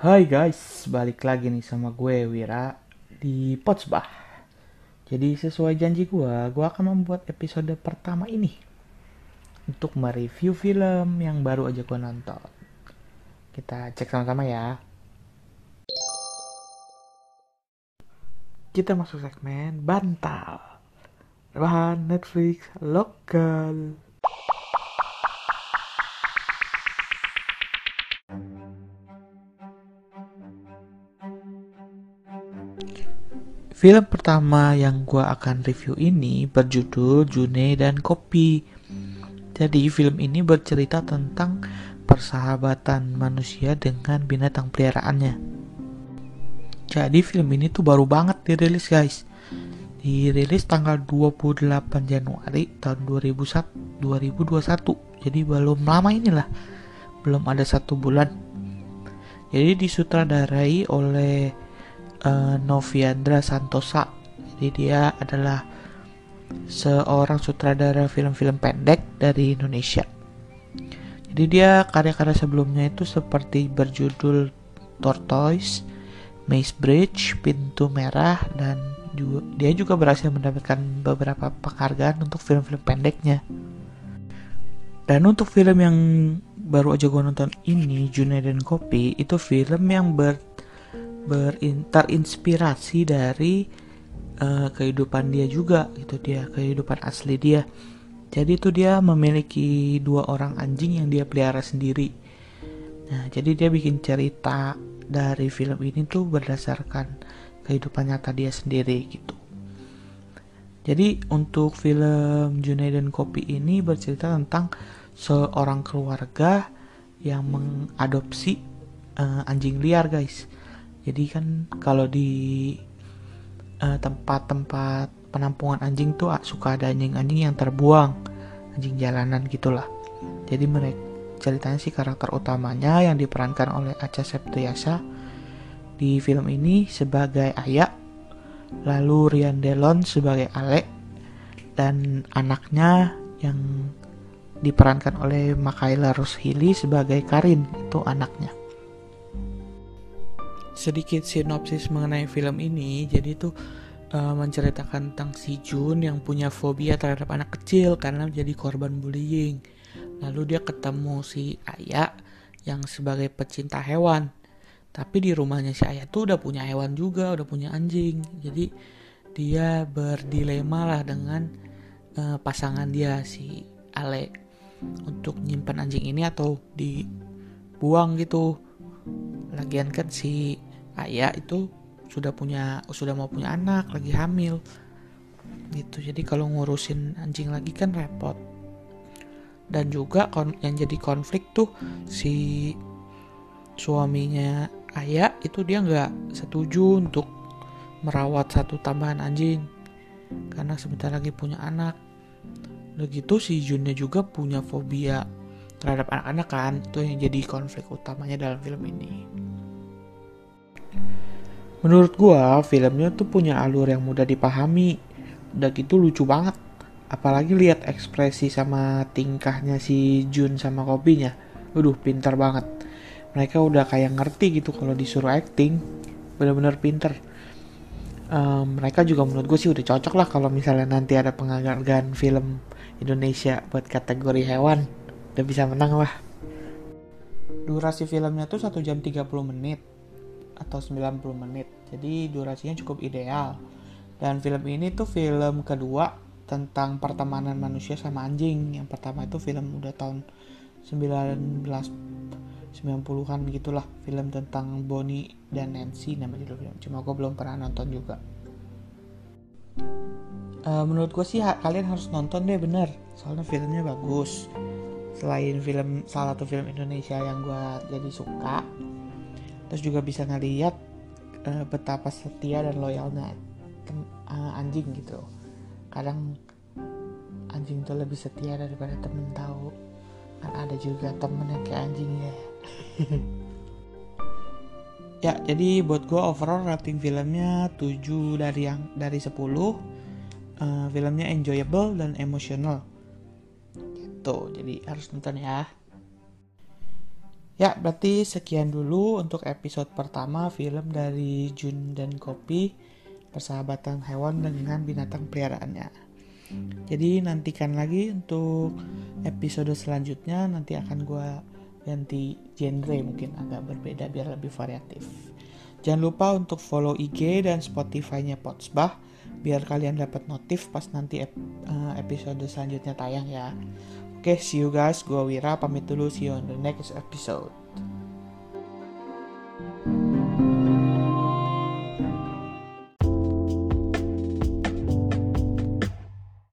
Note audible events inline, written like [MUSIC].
Hai guys, balik lagi nih sama gue Wira di Potsbah. Jadi sesuai janji gue, gue akan membuat episode pertama ini untuk mereview film yang baru aja gue nonton. Kita cek sama-sama ya. Kita masuk segmen bantal. Bahan Netflix lokal. Film pertama yang gue akan review ini berjudul June dan Kopi. Jadi film ini bercerita tentang persahabatan manusia dengan binatang peliharaannya. Jadi film ini tuh baru banget dirilis guys. Dirilis tanggal 28 Januari tahun 2001, 2021. Jadi belum lama inilah. Belum ada satu bulan. Jadi disutradarai oleh uh, Noviandra Santosa. Jadi dia adalah seorang sutradara film-film pendek dari Indonesia. Jadi dia karya-karya sebelumnya itu seperti berjudul Tortoise, Maze Bridge, Pintu Merah, dan juga, dia juga berhasil mendapatkan beberapa penghargaan untuk film-film pendeknya. Dan untuk film yang baru aja gue nonton ini, Junaid dan Kopi, itu film yang ber terinspirasi dari uh, kehidupan dia juga gitu dia kehidupan asli dia. Jadi itu dia memiliki dua orang anjing yang dia pelihara sendiri. Nah jadi dia bikin cerita dari film ini tuh berdasarkan kehidupan nyata dia sendiri gitu. Jadi untuk film Junaid dan Kopi ini bercerita tentang seorang keluarga yang mengadopsi uh, anjing liar guys jadi kan kalau di eh, tempat-tempat penampungan anjing tuh suka ada anjing-anjing yang terbuang anjing jalanan gitulah. Jadi mereka ceritanya sih karakter utamanya yang diperankan oleh Acha Septriasa di film ini sebagai Ayah lalu Rian Delon sebagai Ale dan anaknya yang diperankan oleh Makaila Roshili sebagai Karin itu anaknya sedikit sinopsis mengenai film ini. Jadi tuh uh, menceritakan tentang si Jun yang punya fobia terhadap anak kecil karena menjadi korban bullying. Lalu dia ketemu si Ayah yang sebagai pecinta hewan. Tapi di rumahnya si Ayah tuh udah punya hewan juga udah punya anjing. Jadi dia berdilema lah dengan uh, pasangan dia si Ale untuk nyimpan anjing ini atau dibuang gitu. Lagian kan si ayah itu sudah punya sudah mau punya anak lagi hamil. Gitu. Jadi kalau ngurusin anjing lagi kan repot. Dan juga yang jadi konflik tuh si suaminya ayah itu dia nggak setuju untuk merawat satu tambahan anjing. Karena sebentar lagi punya anak. Begitu si Junnya juga punya fobia terhadap anak-anak kan. Itu yang jadi konflik utamanya dalam film ini Menurut gua filmnya tuh punya alur yang mudah dipahami. Udah gitu lucu banget. Apalagi lihat ekspresi sama tingkahnya si Jun sama kopinya. Waduh, pintar banget. Mereka udah kayak ngerti gitu kalau disuruh acting. Bener-bener pinter. Um, mereka juga menurut gue sih udah cocok lah kalau misalnya nanti ada penghargaan film Indonesia buat kategori hewan. Udah bisa menang lah. Durasi filmnya tuh 1 jam 30 menit atau 90 menit. Jadi durasinya cukup ideal. Dan film ini tuh film kedua tentang pertemanan manusia sama anjing. Yang pertama itu film udah tahun 1990-an gitulah. Film tentang Bonnie dan Nancy nama judul film. Cuma gue belum pernah nonton juga. Uh, menurut gue sih kalian harus nonton deh bener. Soalnya filmnya bagus. Selain film salah satu film Indonesia yang gue jadi suka, terus juga bisa ngeliat uh, betapa setia dan loyalnya uh, anjing gitu. Kadang anjing tuh lebih setia daripada temen tahu. Kan ada juga temen yang kayak anjing ya. [LAUGHS] Ya jadi buat gue overall rating filmnya 7 dari yang dari 10 uh, filmnya enjoyable dan emotional. Gitu jadi harus nonton ya Ya, berarti sekian dulu untuk episode pertama film dari Jun dan Kopi, persahabatan hewan dengan binatang peliharaannya. Jadi nantikan lagi untuk episode selanjutnya nanti akan gue ganti genre mungkin agak berbeda biar lebih variatif. Jangan lupa untuk follow IG dan Spotify-nya Potsbah biar kalian dapat notif pas nanti eh, episode selanjutnya tayang ya. Oke, okay, see you guys. Gua Wira pamit dulu. See you on the next episode.